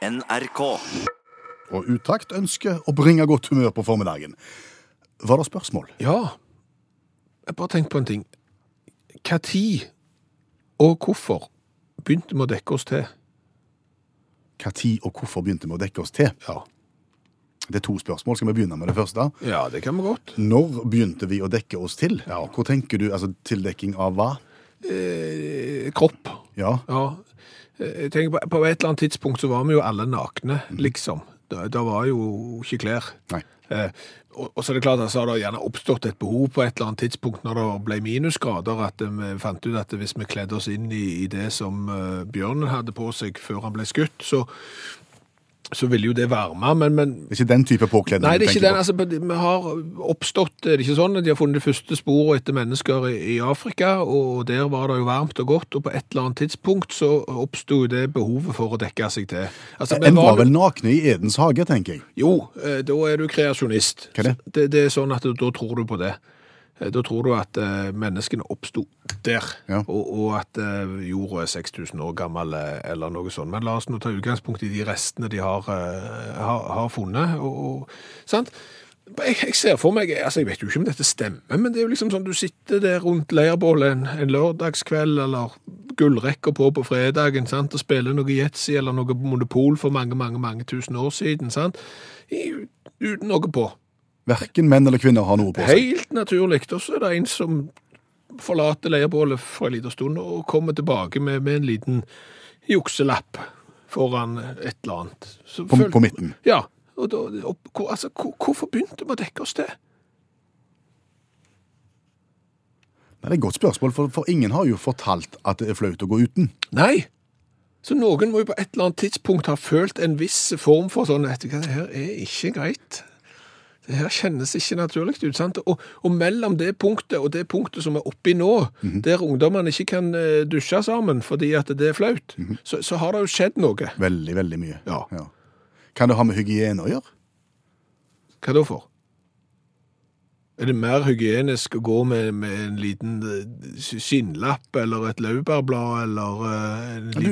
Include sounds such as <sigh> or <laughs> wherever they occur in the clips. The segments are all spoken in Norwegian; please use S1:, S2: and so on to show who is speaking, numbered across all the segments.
S1: NRK.
S2: Og Utakt ønsker å bringe godt humør på formiddagen. Var det spørsmål?
S3: Ja, jeg bare tenkte på en ting. Tid og hvorfor begynte vi å dekke oss til?
S2: Tid og hvorfor begynte vi å dekke oss til?
S3: Ja.
S2: Det er to spørsmål. Skal vi begynne med det første?
S3: ja, det kan vi godt.
S2: Når begynte vi å dekke oss til?
S3: Ja.
S2: Hvor tenker du? Altså tildekking av hva?
S3: Eh, kropp.
S2: Ja.
S3: Ja. Eh, Jeg tenker på, på et eller annet tidspunkt så var vi jo alle nakne, liksom. Da, da var jo ikke klær.
S2: Nei.
S3: Eh, og, og så er det klart at så har det gjerne oppstått et behov på et eller annet tidspunkt når det ble minusgrader, at eh, vi fant ut at hvis vi kledde oss inn i, i det som uh, bjørnen hadde på seg før han ble skutt, så, så vil jo det varme, men, men
S2: Det er ikke den type påkledning
S3: Nei, det er ikke den. Altså, vi har oppstått, det er ikke sånn at de har funnet de første sporene etter mennesker i, i Afrika, og der var det jo varmt og godt, og på et eller annet tidspunkt så oppsto det behovet for å dekke seg til. Altså,
S2: En var vel nakne i Edens hage, tenker jeg.
S3: Jo, eh, da er du kreasjonist.
S2: Hva er det?
S3: det? Det er sånn at da tror du på det. Eh, Da tror du at eh, menneskene oppsto der,
S2: Ja.
S3: og, og at eh, jorda er 6000 år gammel, eller noe sånt. Men la oss nå ta utgangspunkt i de restene de har, har, har funnet. Og, og, sant? Jeg, jeg ser for meg, altså jeg vet jo ikke om dette stemmer, men det er jo liksom sånn du sitter der rundt leirbålet en, en lørdagskveld, eller gullrekker på på fredagen, sant? og spiller noe Jetsi eller noe Monopol for mange, mange, mange tusen år siden, sant? Uten noe på.
S2: Verken menn eller kvinner har noe på seg.
S3: Helt naturlig. Og så er det en som forlater leirbålet for en liten stund og kommer tilbake med, med en liten jukselapp foran et eller annet. Så
S2: På,
S3: føl-
S2: på midten.
S3: Ja. Og da, og, altså, hvor, hvorfor begynte vi å dekke oss til?
S2: Nei, det er et godt spørsmål, for, for ingen har jo fortalt at det er flaut å gå uten.
S3: Nei. Så noen må jo på et eller annet tidspunkt ha følt en viss form for sånn at det her er ikke greit. Det her kjennes ikke naturlig ut. sant? Og, og mellom det punktet og det punktet som er oppi nå, der ungdommene ikke kan eh, dusje sammen fordi at det er flaut, så, så har det jo skjedd noe.
S2: Veldig, veldig mye.
S3: Ja.
S2: Kan det ha med hygiene å gjøre?
S3: Hva da for? Er det mer hygienisk å gå med, med en liten eh, skinnlapp eller et laurbærblad eller eh, en liten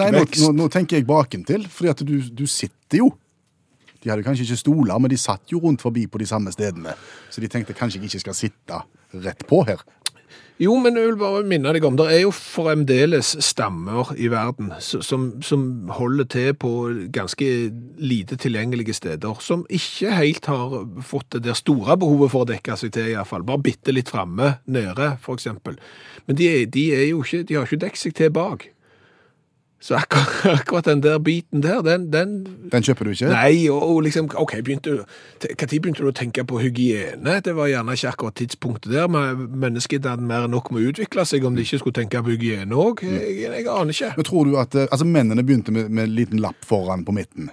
S2: nei, nå,
S3: buskvekst?
S2: nå, nå tenker jeg bakentil, fordi at du, du sitter jo. De hadde kanskje ikke stoler, men de satt jo rundt forbi på de samme stedene. Så de tenkte kanskje jeg ikke skal sitte rett på her.
S3: Jo, men jeg vil bare minne deg om, det er jo fremdeles stammer i verden som, som holder til på ganske lite tilgjengelige steder, som ikke helt har fått det der store behovet for å dekke seg til, i hvert fall. Bare bitte litt framme, nede, eksempel. Men de, er, de, er ikke, de har ikke dekket seg til bak. Så akkurat, <laughs> akkurat den der biten der, den, den
S2: Den kjøper du ikke?
S3: Nei, og, og liksom, ok, begynte, du- tid begynte du å tenke på hygiene? Det var gjerne ikke akkurat tidspunktet der, men mennesket hadde mer enn nok med å utvikle seg om de ikke skulle tenke på hygiene også. Jeg, jeg aner ikke.
S2: Men tror du at eh, altså, mennene begynte med, med en liten lapp foran på midten?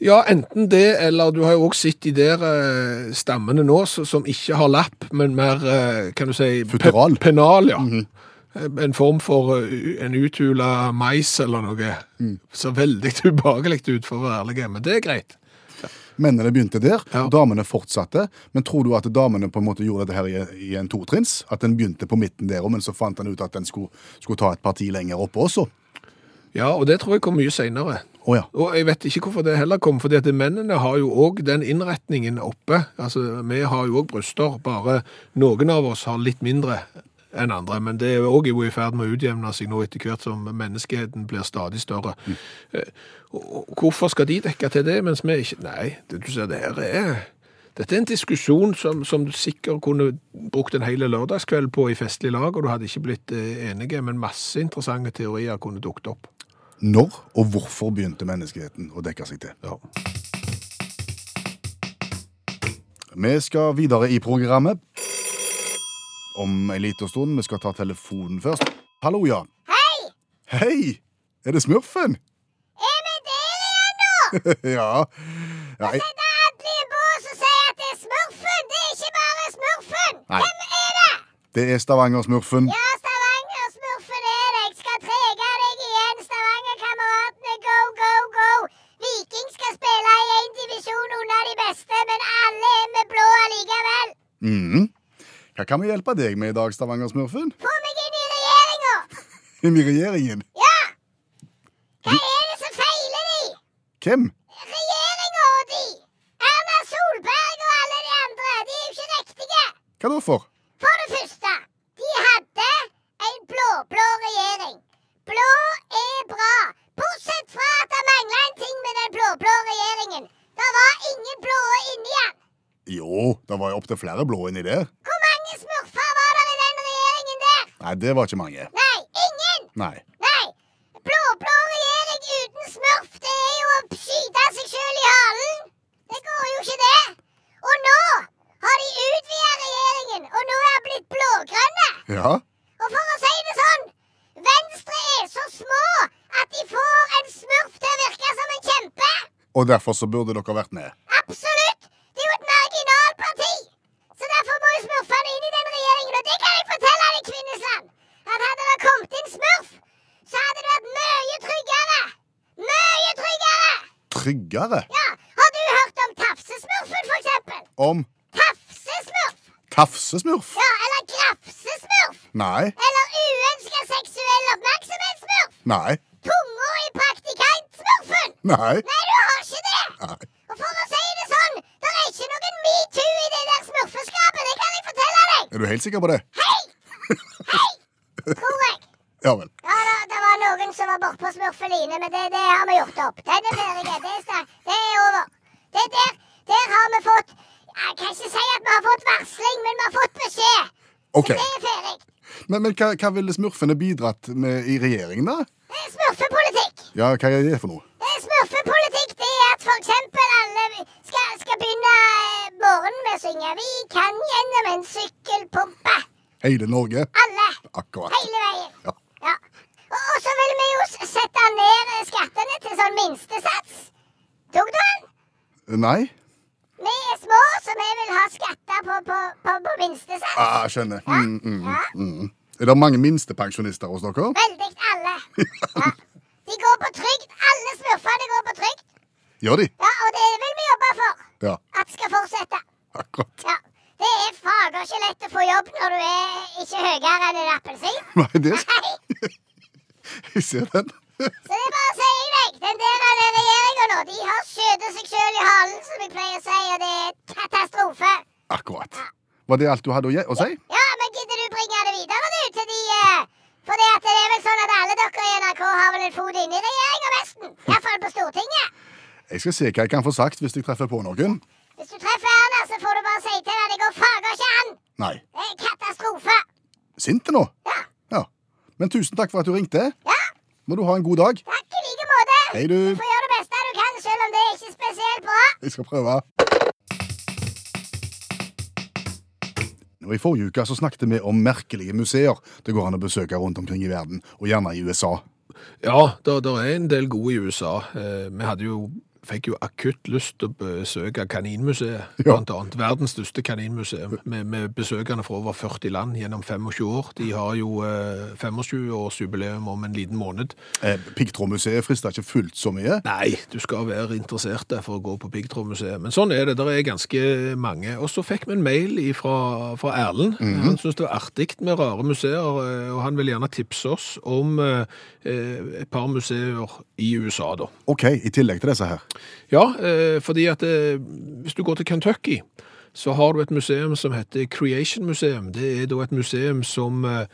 S3: Ja, enten det, eller du har jo også sett de der eh, stammene nå så, som ikke har lapp, men mer, eh, kan du si, pe- Penal, ja. Eh, En form for eh, en uthula mais eller noe. Så veldig <laughs> ubehagelig ut, for å være ærlig, men det er greit.
S2: Mennene begynte der,
S3: Ja.
S2: og damene fortsatte. Men tror du at damene på en måte gjorde dette her i, i en totrinns? At den begynte på midten der, men så fant den ut at den skulle, skulle ta et parti lenger oppe også?
S3: Ja, og det tror jeg kom mye senere.
S2: Oh, ja.
S3: Og jeg vet ikke hvorfor det heller kom, fordi at mennene har jo òg den innretningen oppe. Altså, vi har jo òg bryster, bare noen av oss har litt mindre enn andre. Men det er òg i ferd med å utjevne seg nå etter hvert som menneskeheten blir stadig større. Eh, Og og hvorfor skal de dekke til det, mens vi ikke Nei, det du ser, det her er dette er en diskusjon som, som du sikkert kunne brukt en hel lørdagskveld på i festlig lag, og du hadde ikke blitt eh, enige, men masse interessante teorier kunne dukket opp.
S2: Når og hvorfor begynte menneskeheten å dekke seg til?
S3: Ja.
S2: Vi skal videre i programmet. Om en liten stund. Vi skal ta telefonen først. Hallo, ja.
S4: Hei!
S2: Hei! Er det Smurfen?
S4: Er vi der igjen nå? <laughs>
S2: ja. ja jeg,
S4: Setter Atle i en bås og sier at det er Smurfen. Det er ikke bare Smurfen.
S2: Nei.
S4: Hvem er det?
S2: det er Stavanger-smurfen.
S4: Ja,
S2: kan vi hjelpe deg med i dag, Stavanger-smurfen?
S4: Få meg inn i regjeringa. <laughs>
S2: Inn i regjeringen?
S4: Ja. Hva er det som feiler de?
S2: Hvem?
S4: Regjeringa og de! Erna Solberg og alle de andre, de er jo ikke riktige.
S2: Hva da for?
S4: For det første, de hadde en blå-blå regjering. Blå er bra, bortsett fra at det mangla en ting med den blå-blå regjeringen. Det var ingen blå inni den.
S2: Jo, det var jo opptil flere blå inni der. Nei, det var ikke mange.
S4: Nei, ingen!
S2: Nei.
S4: Nei. Blå-blå regjering uten smurf, det er jo å skyte seg sjøl i halen. Det går jo ikke, det. Og nå har de utvida regjeringen, og nå er de blitt blågrønne.
S2: Ja?
S4: Og for å si det sånn, Venstre er så små at de får en smurf til å virke som en kjempe.
S2: Og derfor så burde dere vært med.
S4: Absolutt! Det er jo et marginalparti. Så derfor må jo smurfene inn i den regjeringen. Og det kan jeg fortelle deg, Kvinnesland. At hadde det kommet inn smurf, så hadde det vært mye tryggere. Mye tryggere! Ja, Har du hørt om tafsesmurfen, for eksempel?
S2: Om
S4: Tafsesmurf?
S2: tafsesmurf?
S4: Ja, eller grafsesmurf?
S2: Nei.
S4: Eller uønska seksuell oppmerksomhetssmurf?
S2: Nei.
S4: Tunga i praktikantsmurfen?
S2: Nei.
S4: Nei, du har ikke det.
S2: Nei.
S4: Og for å si det sånn, det er ikke noen metoo i det der smurfeskapet, det kan jeg fortelle deg.
S2: Er du helt sikker på det?
S4: Hei! Hei! <laughs> Tror jeg.
S2: Ja vel.
S4: Ja, da, det var noen på smurfeline, men det, det har vi gjort opp. Den er ferdig. Det er, det er over. Det der, der har vi fått Jeg kan ikke si at vi har fått varsling, men vi har fått beskjed.
S2: Okay.
S4: Så det er ferdig.
S2: Men, men hva, hva ville smurfene bidratt med i regjeringen, da?
S4: Det er smurfepolitikk.
S2: Ja, hva er det for noe?
S4: Det er smurfepolitikk det er at eksempel alle skal, skal begynne eh, morgenen med å synge Vi kan gjennom en sykkelpumpe.
S2: Hele Norge?
S4: Alle.
S2: Akkurat.
S4: Hele veien.
S2: Ja.
S4: Ja. Og, og så vil vi jo s- sette ned eh, skattene til sånn minstesats. Tok du den?
S2: Nei?
S4: Vi er små, så vi vil ha skatter på, på, på, på minstesats.
S2: Ah, skjønner.
S4: Ja.
S2: Mm, mm,
S4: Ja.
S2: mm. Er det mange minstepensjonister hos dere?
S4: Veldig alle. Ja. De går på trygd. Alle smurfene går på trygd.
S2: Gjør de?
S4: Ja, og det vil vi jobbe for.
S2: Ja,
S4: At skal fortsette.
S2: akkurat.
S4: Ja. Det er fader ikke lett å få jobb når du er ikke høyere enn en appelsin.
S2: Nei, det
S4: Nei. <laughs>
S2: Jeg ser den.
S4: Så det er bare å si deg, den der regjeringa nå, de har halen, som jeg pleier å si, og det er katastrofe.
S2: Akkurat. Var det alt du hadde å, si?
S4: Ja, men gidder du bringe det videre, du, til de eh, For det, det er vel sånn at alle dere i NRK har vel en fot inne i regjeringa, nesten. Iallfall på Stortinget.
S2: Jeg skal se hva jeg kan få sagt hvis jeg treffer på noen.
S4: Hvis du treffer Erna, så får du bare si til henne det går fager ikke an.
S2: Nei.
S4: Det er katastrofe.
S2: Sinte nå?
S4: Ja.
S2: Ja. Men tusen takk for at du ringte.
S4: Ja,
S2: Må du ha en god dag.
S4: takk i like måte.
S2: Hei, du.
S4: Selv om det er ikke spesielt bra.
S2: Vi skal prøve. Og I forrige uke så snakket vi om merkelige museer det går an å besøke rundt omkring i verden, og gjerne i USA.
S3: Ja, det er en del gode i USA. Eh, vi hadde jo, fikk jo akutt lyst til å besøke Kaninmuseet, <laughs>
S2: Ja.
S3: blant annet. Verdens største kaninmuseum, med, med besøkende fra over 40 land gjennom 25 år. De har jo eh, 25-årsjubileum om en liten måned.
S2: Eh, Piggtrådmuseet frister ikke fullt så mye.
S3: Nei, du skal være interessert der for å gå på Piggtrådmuseet. Men sånn er det, der er ganske mange. Og så fikk vi en mail fra, fra Erlend. Han syntes det var artig med rare museer, eh, og han vil gjerne tipse oss om eh, eh, et par museer i USA, da.
S2: OK, i tillegg til disse her.
S3: Ja, eh, fordi at eh, hvis du går til Kentucky, så har du et museum som heter Creation Museum. Det er da et museum som eh,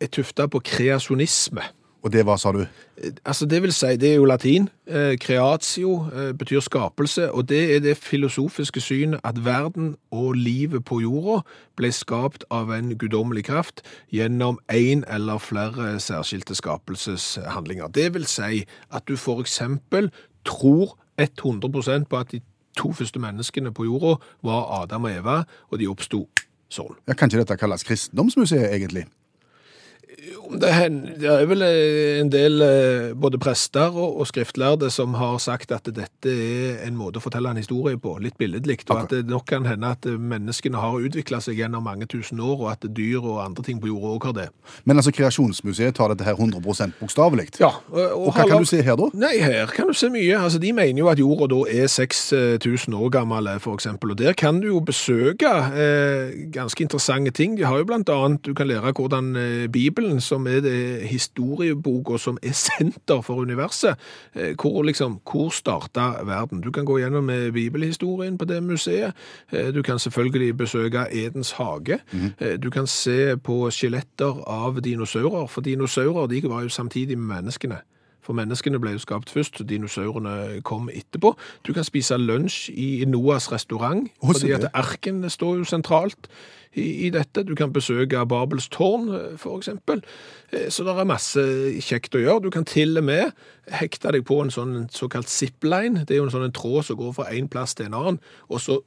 S3: er tufta på kreasjonisme.
S2: Og det hva, sa du?
S3: Altså Det vil si, det er jo latin. Creatio betyr skapelse, og det er det filosofiske synet at verden og livet på jorda ble skapt av en guddommelig kraft gjennom én eller flere særskilte skapelseshandlinger. Det vil si at du for eksempel tror 100% på at de to første menneskene på jorda var Adam og Eva, og de oppsto sånn.
S2: Ja, kan ikke dette kalles kristendomsmuseet, egentlig?
S3: Det, er vel eh, en del eh, både prester og, og skriftlærde som har sagt at dette er en måte å fortelle en historie på, litt billedlig, og at det nok kan hende at eh, menneskene har utvikla seg gjennom mange tusen år, og at dyr og andre ting på jorda òg har det.
S2: Men altså, Kreasjonsmuseet tar dette her 100% bokstavelig.
S3: Ja, og,
S2: Og hva kan du se her, da?
S3: Nei, her kan du se mye. Altså, De mener jo at jorda da er 6000 år gammel, f.eks. og der kan du jo besøke eh, ganske interessante ting. De har jo blant annet, du kan lære hvordan Bibelen Bibelen, som er det historieboka som er <laughs> senter for universet. Eh, Hvor, liksom, hvor starta verden? Du kan gå gjennom eh, bibelhistorien på det museet. Eh, Du kan selvfølgelig besøke Edens hage. Mm. Du kan se på skjeletter av dinosaurer, for dinosaurer de var jo samtidig med menneskene. For menneskene ble jo skapt først, dinosaurene kom etterpå. Du kan spise lunsj i Noas restaurant, fordi at arken står jo sentralt i, i dette. Du kan besøke Babels tårn, f.eks. Eh, Så det er masse kjekt å gjøre. Du kan til og med hekte deg på en sånn såkalt zipline. Det er jo en sånn tråd som går fra en plass til en annen, og så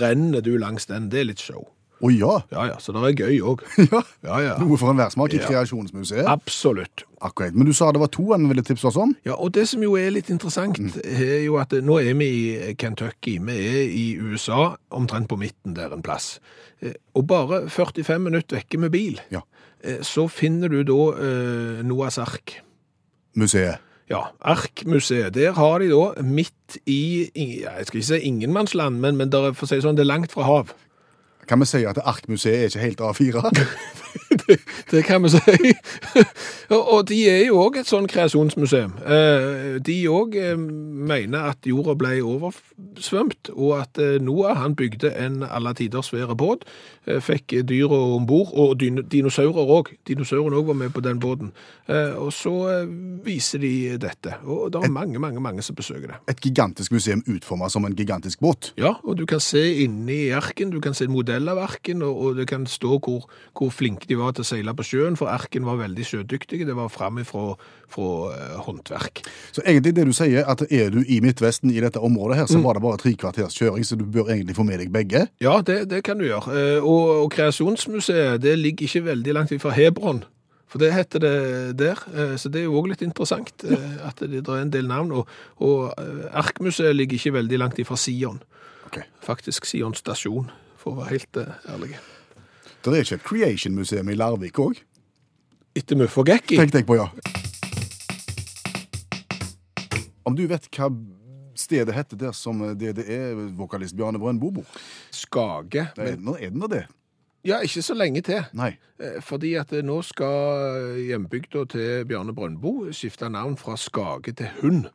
S3: renner du langs den. Det er litt show.
S2: Å ja.
S3: Ja, ja, så det er gøy òg. <laughs>
S2: ja.
S3: Ja.
S2: Noe for enhver smak i. Kreasjonsmuseet.
S3: Absolutt.
S2: Akkurat. Men du sa det var to en ville tipse oss om?
S3: Ja, og det som jo er litt interessant, er jo at nå er vi i Kentucky. Vi er i USA, omtrent på midten der en plass. Eh, Og bare 45 minutter vekke med bil,
S2: Ja.
S3: eh, så finner du da eh, Noahs ark.
S2: Museet.
S3: Ja, Arkmuseet. Der har de da midt i, jeg skal ikke si ingenmannsland, men, men der, er, for å si sånn, det er langt fra hav.
S2: Kan vi si at Arkmuseet er ikke helt A4? <laughs>
S3: Det kan vi si. og, de er jo òg et sånn kreasjonsmuseum. Eh, De òg mener at jorda ble oversvømt, og at eh, Noah han bygde en alle tiders svære båt, eh, fikk dyra om bord, og dinosaurer òg. Dinosaurene òg var med på den båten. Eh, Og så eh, viser de dette. Og det er mange, mange, mange som besøker det.
S2: Et gigantisk museum utformet som en gigantisk båt.
S3: Ja, og du kan se inni arken, du kan se en modell av arken, og, og det kan stå hvor, hvor flinke de var til å seile på sjøen, for arken var veldig sjødyktige, det var fram ifra fra, eh, håndverk.
S2: Så egentlig det du sier, at er du i Midtvesten i dette området her, så var det bare tre kvarters kjøring, så du bør egentlig få med deg begge.
S3: Ja, det, det kan du gjøre. Eh, Og, og Kreasjonsmuseet, det ligger ikke veldig langt fra Hebron. For det heter det der, eh, så det er jo også litt interessant <laughs> at det, er en del navn. Og, og Arkmuseet ligger ikke veldig langt ifra Sion.
S2: Okay.
S3: Faktisk Sion stasjon, for å være helt ærlig.
S2: Det er ikke et Creation-museum i Larvik òg,
S3: Etter Muff og Gekki?
S2: tenkte jeg på, ja. Om du vet hva stedet heter der som DDE-vokalist Bjarne Brøndbo bor?
S3: Skage. Men,
S2: nå er den da det.
S3: ja, ikke så lenge til.
S2: Nei.
S3: Eh, Fordi at eh, nå skal hjembygda til Bjarne Brøndbo skifte navn fra Skage til Hund.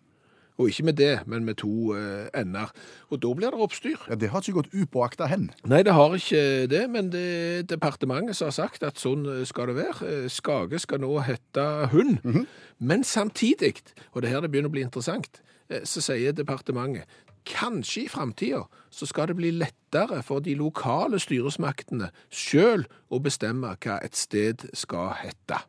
S3: Og ikke med det, men med to eh, ender. Og da blir det oppstyr.
S2: Ja, Det har ikke gått upåakta hen.
S3: Nei, det har ikke det, men det er departementet som har sagt at sånn eh, skal det være. Eh, Skage skal nå hete hund. Men samtidig, og det er her det begynner å bli interessant, så sier departementet kanskje i framtida så skal det bli lettere for de lokale styresmaktene sjøl å bestemme hva et sted skal hete.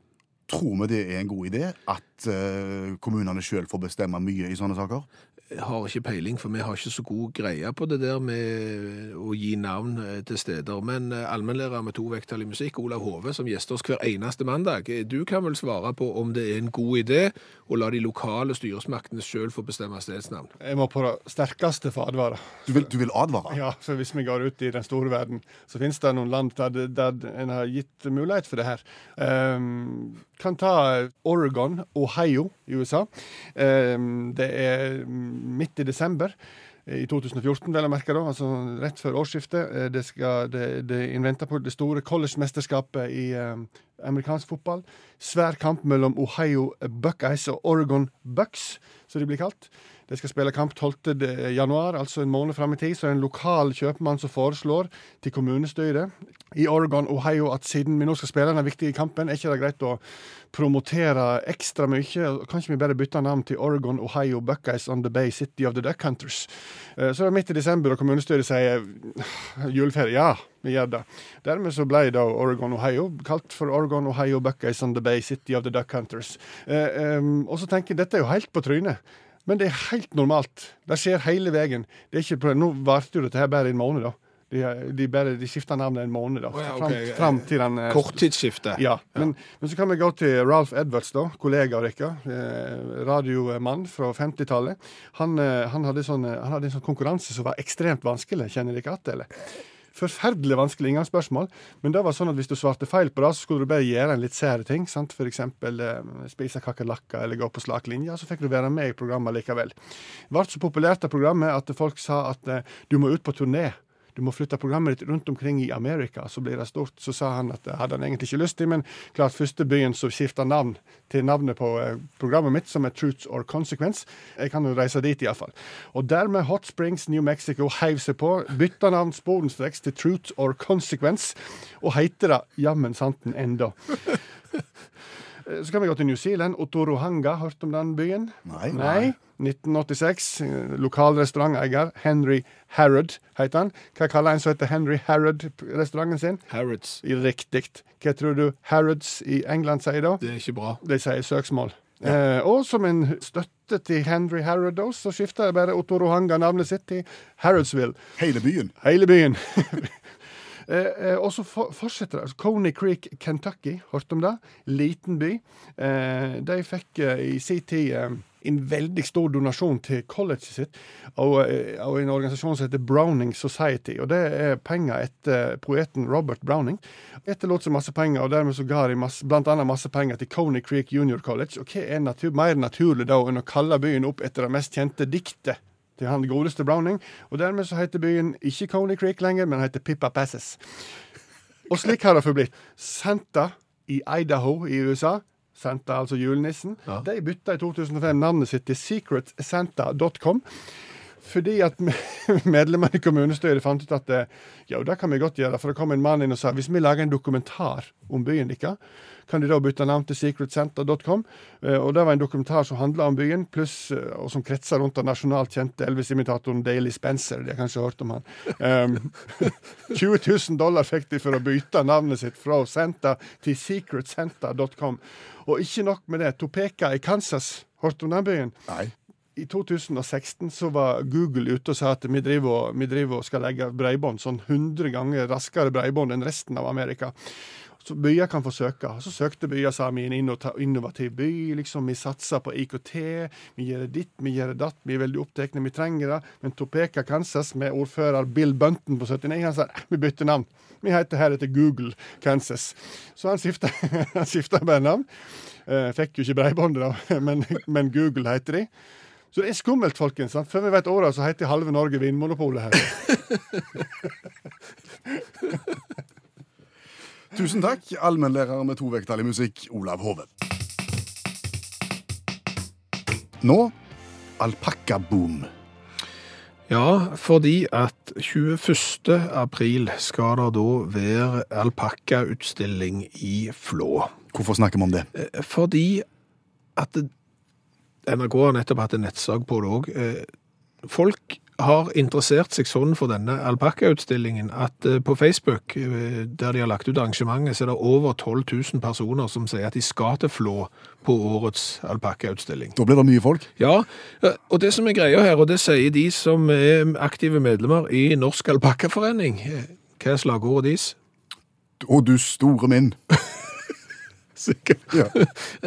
S2: Tror vi det er en god idé at eh, kommunene sjøl får bestemme mye i sånne saker?
S3: Har ikke peiling, for vi har ikke så god greie på det der med å gi navn eh, til steder. Men eh, allmennlærer med to vekttall i musikk, Olav Hove, som gjester oss hver eneste mandag, eh, du kan vel svare på om det er en god idé å la de lokale styresmaktene sjøl få bestemme stedsnavn?
S1: Jeg må på det sterkeste få advare.
S2: Du vil, du vil advare?
S1: Ja, for Hvis vi går ut i den store verden, så finnes det noen land der, der en har gitt mulighet for det her. Um, kan ta Oregon, Ohio i USA. Um, det er midt i desember. I 2014, vel å merke, da, altså rett før årsskiftet. Eh, Det, skal, det, det på det store college-mesterskapet i eh, amerikansk fotball. Svær kamp mellom Ohio Buckeyes og Oregon Bucks, som de blir kalt. De skal spille kamp 12. januar, altså en måned fram i tid. Så er det en lokal kjøpmann som foreslår til kommunestyret i Oregon, Ohio, at siden vi nå skal spille denne viktige kampen, er ikke det greit å promotere ekstra mye? Kanskje vi bare bytter navn til Oregon, Ohio, Buckeyes on the Bay City of the Duck Hunters? Eh, Så er det midt i desember, og kommunestyret sier juleferie. Ja, vi gjør det. Dermed så ble da Oregon, Ohio kalt for Oregon, Ohio, Buckeyes on the Bay City of the Duck Hunters. Eh, og så tenker jeg, dette er jo helt på trynet. Men det er helt normalt. Det skjer hele veien. Det er ikke nå varte jo dette her bare en måned, da. De, de, bare, de skifta navnet en måned, da.
S3: Å ja,
S1: fram,
S3: ok.
S1: fram til den eh,
S3: Korttidsskifte.
S1: ja, men, men så kan vi gå til Ralph Edwards, da, kollega av dere. Eh, radiomann fra 50-tallet. Han, eh, han, hadde sånn, eh, han hadde en sånn konkurranse som var ekstremt vanskelig. Kjenner dere igjen det, eller? Forferdelig vanskelig inngangsspørsmål. Men det var sånn at hvis du svarte feil på det, så skulle du bare gjøre en litt sære ting. sant? Eksempel eh, spise kakerlakker eller gå på slak linje. Så fikk du være med i programmet likevel. Det ble så populært av programmet at folk sa at eh, du må ut på turné. Du må flytte programmet ditt rundt omkring i Amerika, så blir det stort. Så sa han at det hadde han egentlig ikke lyst til, men klart første byen som skifta navn til navnet på eh, programmet mitt, som er Truth or Consequence. Jeg kan jo reise dit, iallfall. Og dermed Hot Springs, New Mexico, heiv seg på, bytta navn sporenstreks til Truth or Consequence, og heiter det jammen santen enda. <laughs> Eh, Så kan vi gå til New Zealand. Otorohanga, hørt om den byen?
S2: Nei.
S1: Nei. 1986. eh, Lokal restauranteier Henry Harrod heter han. Hva kaller en som heter Henry Harrod restauranten sin?
S3: Harrods.
S1: Riktig. Hva tror du Harrods i England sier da?
S3: Det er ikke bra.
S1: De sier søksmål. Eh, og som en støtte til Henry Harrod, så skifta bare Otorohanga navnet sitt til Harrodsville.
S2: Hele byen.
S1: Hele byen. <laughs> Eh, eh, og så for, fortsetter det. Altså, Coney Creek, Kentucky, hørte om det? Liten by. Eh, de fikk eh, i sin tid eh, en veldig stor donasjon til colleget sitt av, og, en organisasjon som heter Browning Society. Og det er penger etter poeten Robert Browning. Etterlot seg masse penger, og dermed så ga de masse, blant annet masse penger til Coney Creek Junior College. Og hva er natur, mer naturlig da enn å kalle byen opp etter det mest kjente diktet? Til han godeste Browning, og dermed så heter byen ikke Coney Creek lenger, men heter Pippa Passes. Og slik har det forblitt. Santa i Idaho i USA, Santa altså julenissen,
S3: Ja.
S1: de bytta i 2005 navnet sitt til secretsanta.com. Fordi at <laughs> medlemmene i kommunestyret fant ut at eh, ja, det kan vi godt gjøre. For det kom en mann inn og sa hvis vi lager en dokumentar om byen deres, kan de da bytte navn til secretcenter.com. Eh, Og det var en dokumentar som handla om byen, pluss, eh, og som kretsa rundt den nasjonalt kjente Elvis-imitatoren Daily Spencer. De har kanskje hørt om han. Um, 20 000 dollar fikk de for å bytte navnet sitt fra Center til secretcenter.com. Og ikke nok med det. Topeka i Kansas, hørte du om den byen?
S2: Nei.
S1: I 2016 så var Google ute og sa at vi driver vi driver og skal legge bredbånd sånn 100 ganger raskere bredbånd enn resten av Amerika. Så byer kan få søke. Så søkte byer sa vi en innovativ by. liksom Vi satser på IKT. Vi gjør det ditt, vi gjør det datt. Vi er veldig opptatt, vi trenger det. Men Topeka, Kansas, med ordfører Bill Bunton på 79, han sa "Eh, vi bytter navn. Vi heter heretter Google Kansas. Så han skifta, <laughs> han skifta bare navn. Eh, fikk jo ikke bredbåndet, da, <laughs> men, men Google heter de. Så det er skummelt, folkens. sant? Før vi vet året, så heter halve Norge Vinmonopolet her. <laughs>
S2: Tusen takk, allmennlærer med to vekttall i musikk, Olav Hove. Nå alpakkaboom.
S3: Ja, fordi at 21. april skal det da være alpakkautstilling i Flå.
S2: Hvorfor snakker vi om det?
S3: Eh, Fordi at NRK har nettopp hatt en nettsak på det òg. Folk har interessert seg sånn for denne alpakkautstillingen at eh, på Facebook, eh, der de har lagt ut arrangementet, så er det over 12 000 personer som sier at de skal til Flå på årets alpakkautstilling.
S2: Da blir det mye folk.
S3: Ja, eh, og det som er greia her, og det sier de som er aktive medlemmer i Norsk Alpakkaforening. Eh, Hva er slagordet deres?
S2: Å, du store min. <laughs>
S3: Sikkert.
S2: Ja.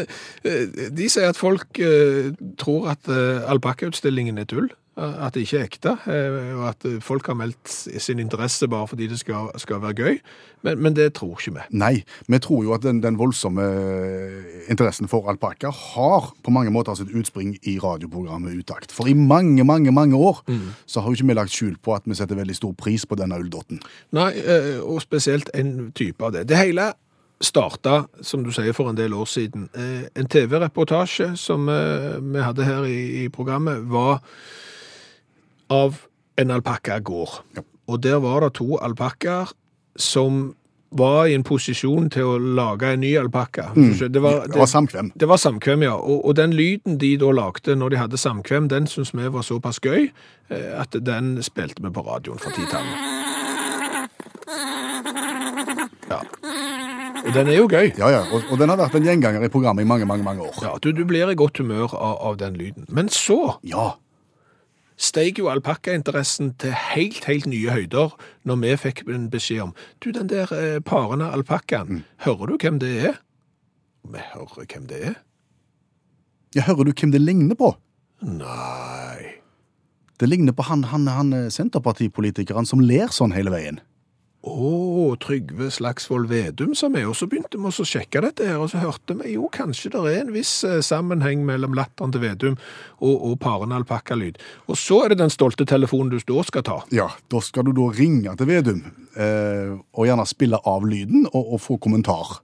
S2: <laughs>
S3: De sier at folk eh, tror at eh, alpakkautstillingen er tull, eh, at det ikke er ekte, eh, og at folk har meldt sin interesse bare fordi det skal, skal være gøy, men, men det tror ikke vi.
S2: Nei, vi tror jo at den, den voldsomme interessen for alpakka har på mange måter sitt utspring i radioprogrammet Utakt. For i mange, mange mange år så har jo ikke vi lagt skjul på at vi setter veldig stor pris på denne ulldotten.
S3: Nei, og spesielt en type av det. Det hele starta, som du sier, for en del år siden. Eh, En TV-reportasje som eh, vi hadde her i, programmet, var av en alpakkagård.
S2: Ja.
S3: Og der var det to alpakkaer som var i en posisjon til å lage en ny alpakka. Det, var-
S2: Det var samkvem.
S3: det var samkvem, ja. Og, og den lyden de da lagde når de hadde samkvem, den syns vi var såpass gøy eh, at den spilte vi på radioen for titallet. Ja. Og den er jo gøy.
S2: Ja, ja, og, og den har vært en gjenganger i programmet i mange, mange mange år.
S3: Ja, du, du blir i godt humør av, av den lyden. Men så
S2: Ja,
S3: steg jo alpakkainteressen til helt, helt nye høyder når vi fikk en beskjed om Du, den der eh, parende alpakkaen, hører du hvem det er? Vi hører hvem det er.
S2: ja hører du hvem det ligner på?
S3: Nei
S2: Det ligner på han, han, han eh, Senterpartipolitikeren som ler sånn hele veien.
S3: Å, Trygve Slagsvold Vedum som er, og så begynte vi å sjekke dette her, og så hørte vi jo kanskje det er en viss eh, sammenheng mellom latteren til Vedum og, og paren alpakkalyd. Og så er det den stolte telefonen du da skal ta.
S2: Ja, da skal du da ringe til Vedum, eh, og gjerne spille av lyden og, og få kommentar.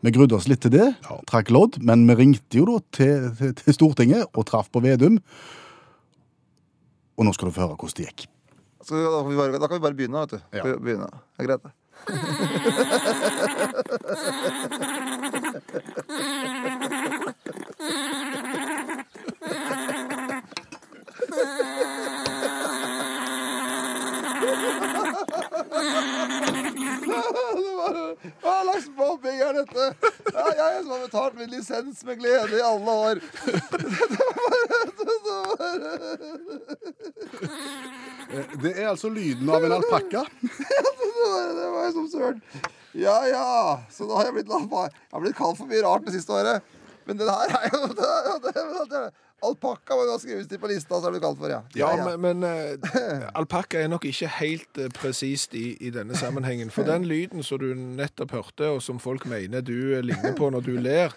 S2: Vi grudde oss litt til det,
S3: Ja.
S2: trakk lodd, men vi ringte jo da til, til, til Stortinget og traff på Vedum. Og nå skal du få høre hvordan det gikk.
S5: Så da, kan vi bare, da kan vi bare begynne, vet du.
S2: Ja.
S5: Be- Begynne. Det er greit, det. Hva slags mobbing er dette? Ja, jeg som har betalt min lisens med glede i alle år. <laughs>
S2: Det er altså lyden av en alpakka.
S5: Det var, <laughs> det var jo som søren. Ja, ja. Så da har jeg blitt, jeg har blitt kalt for mye rart det siste året. Men det her er jo det, det, det, Alpakka må jo ha skrives til på lista, så er det kalt for, ja.
S3: Ja, men, men eh, alpakka er nok ikke helt eh, presist i, i denne sammenhengen. For den lyden som du nettopp hørte, og som folk mener du eh, ligner på når du ler,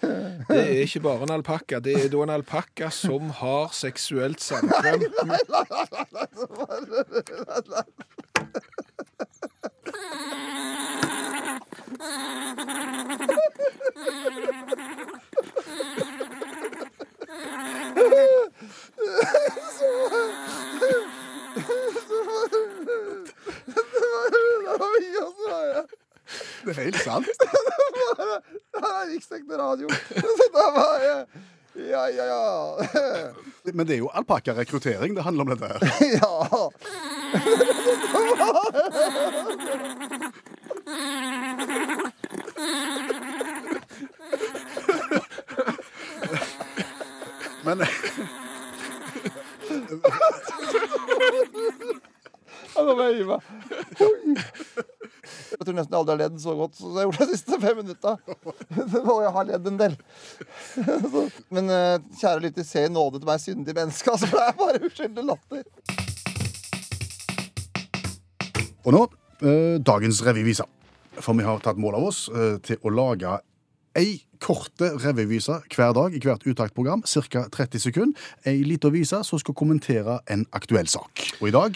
S3: det er ikke bare en alpakka. Det er da en alpakka som har seksuelt samkvem.
S5: Oi, og så er jeg-
S2: Det er helt sant.
S5: Det her er riksdekkende radio. Så da var jeg Ja, ja, ja.
S2: Men det er jo alpakkarekruttering det handler om dette her. <laughs>
S5: Ja. <laughs>
S2: Men
S5: Ja, nå må jeg gi meg. Oi. Jeg tror nesten aldri har ledd så godt som jeg gjorde de siste fem minutta. <laughs> Og jeg har ledd en del. <laughs> Så, Men eh, kjære lytter, se i nåde til meg syndige menneske. Altså, for det er bare uskyldig latter.
S2: Og nå eh, dagens revyvise. For vi har tatt mål av oss eh, til å lage ei korte revyvise hver dag i hvert uttaktprogram, ca. 30 sekunder. Ei lita vise som skal kommentere en aktuell sak. Og i dag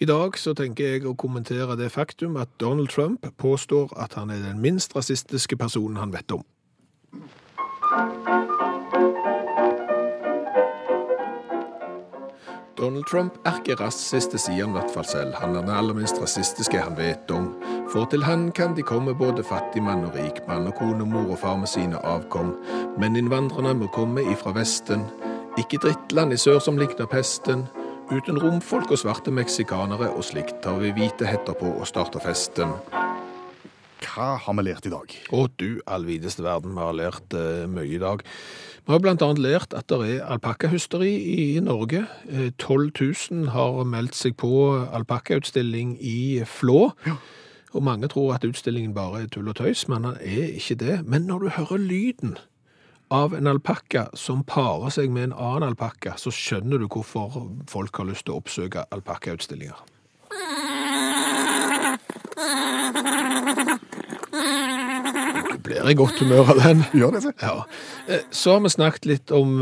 S3: I dag så tenker jeg å kommentere det faktum at Donald Trump påstår at han er den minst rasistiske personen han vet om. Donald Trump er ikke rasist, det sier han i hvert fall selv. Han er den aller minst rasistiske han vet om. For til han kan de komme både fattig mann og rik mann og kone, mor og far med sine avkom. Men innvandrerne må komme ifra Vesten. Ikke drittland i sør som likner pesten. Uten romfolk og svarte meksikanere og slikt tar vi hvite hetter på og starter festen.
S2: hva har vi lært i dag?
S3: Å du allvideste verden, vi har lært uh, mye i dag. Vi har blant annet lært at det er alpakkahysteri i Norge. Eh, 12 000 har meldt seg på alpakkautstilling i Flå. Og mange tror at utstillingen bare er tull og tøys, men den er ikke det. Men når du hører lyden av en alpakka som parer seg med en annen alpakka, så skjønner du hvorfor folk har lyst til å oppsøke alpakkautstillinger. Du blir i godt humør av den.
S2: Gjør det.
S3: Ja. Eh, Så har vi snakket litt om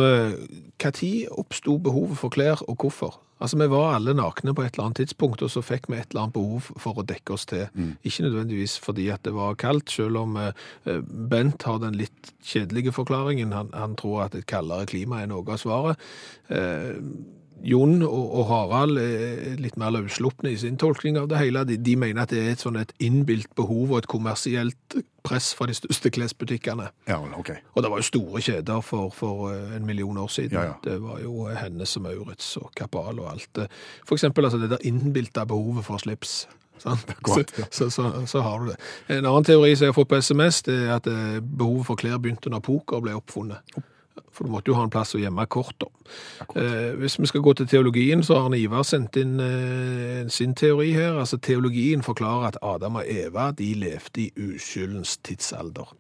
S3: når oppsto behovet for klær, og hvorfor. Altså, Vi var alle nakne på et eller annet tidspunkt, og så fikk vi et eller annet behov for å dekke oss til. Ikke nødvendigvis fordi at det var kaldt, selv om eh, eh, Bent har den litt kjedelige forklaringen. Han, han tror at et kaldere klima er noe av svaret. Eh, Jon og, Harald er litt mer løsslupne i sin tolkning av det hele. De, de mener at det er et sånn et innbilt behov og et kommersielt press fra de største klesbutikkene.
S2: Ja, ok.
S3: Og det var jo store kjeder for, for eh, en million år siden.
S2: Ja, ja.
S3: Det var jo Hennes og Maurits og Kapal og alt. For eksempel altså det der innbilte behovet for slips. <laughs>
S2: Godt, ja.
S3: så, så, så, har du det. En annen teori som jeg har fått på SMS, det er at eh, behovet for klær begynte når poker ble oppfunnet. For du måtte jo ha en plass å gjemme kort da. Eh, hvis vi skal gå til teologien, så har Ivar sendt inn eh, sin teori her. Altså Teologien forklarer at Adam og Eva de levde i uskyldens tidsalder.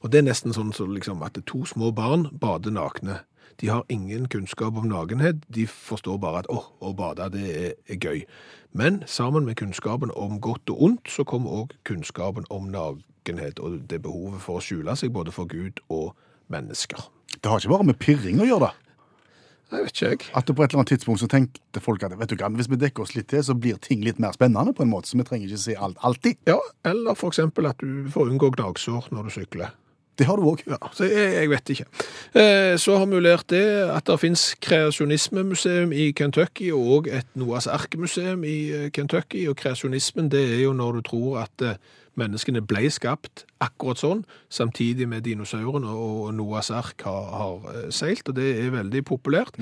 S3: Og det er nesten sånn så liksom, at to små barn bader nakne. De har ingen kunnskap om nakenhet. De forstår bare at å, å bade, det er, er gøy. Men sammen med kunnskapen om godt og ondt, så kommer òg kunnskapen om nakenhet og det behovet for å skjule seg både for Gud og mennesker.
S2: Det har ikke bare med pirring å gjøre, da.
S3: Jeg vet ikke, jeg.
S2: At det på et eller annet tidspunkt så tenkte folk at vet du hva, hvis vi dekker oss litt til, så blir ting litt mer spennende på en måte, så vi trenger ikke se alt alltid.
S3: Ja, eller for eksempel at du får unngå gnagsår når du sykler.
S2: Det har du òg.
S3: Ja, så jeg, jeg vet ikke. Eh, så har vi lært det at det finnes kreasjonismemuseum i Kentucky og et Noahs Ark-museum i eh, Kentucky. Og kreasjonismen det er jo når du tror at eh, menneskene ble skapt akkurat sånn, samtidig med dinosaurene og Noahs Ark har, har eh, seilt, og det er veldig populært.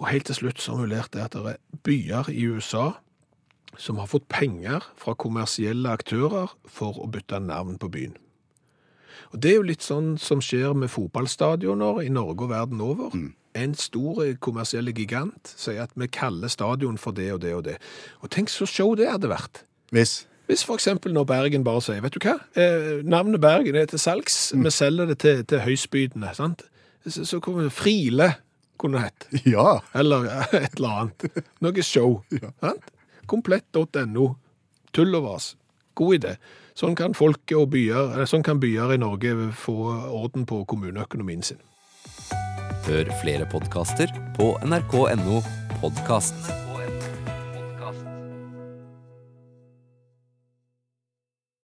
S3: Og helt til slutt så har vi lært det at det er byer i USA som har fått penger fra kommersielle aktører for å bytte navn på byen. Og Det er jo litt sånn som skjer med fotballstadioner i Norge og verden over. En stor eh, kommersiell gigant sier at vi kaller stadion for det og det og det. Og tenk så show det hadde vært.
S2: Hvis.
S3: Hvis eksempel når Bergen bare sier, vet du hva, eh, navnet Bergen er til salgs, vi selger det til, til høystbydende, sant? Så, så kommer det Frile, kunne det hett.
S2: Ja.
S3: Eller eh, <laughs> et eller annet. Noe show. <laughs> sant? Komplett.no. Tull og vas. God idé. Sånn kan folk og byer, eller sånn kan byer i Norge få orden på kommuneøkonomien sin.
S6: Hør flere podkaster på nrk.no podkast.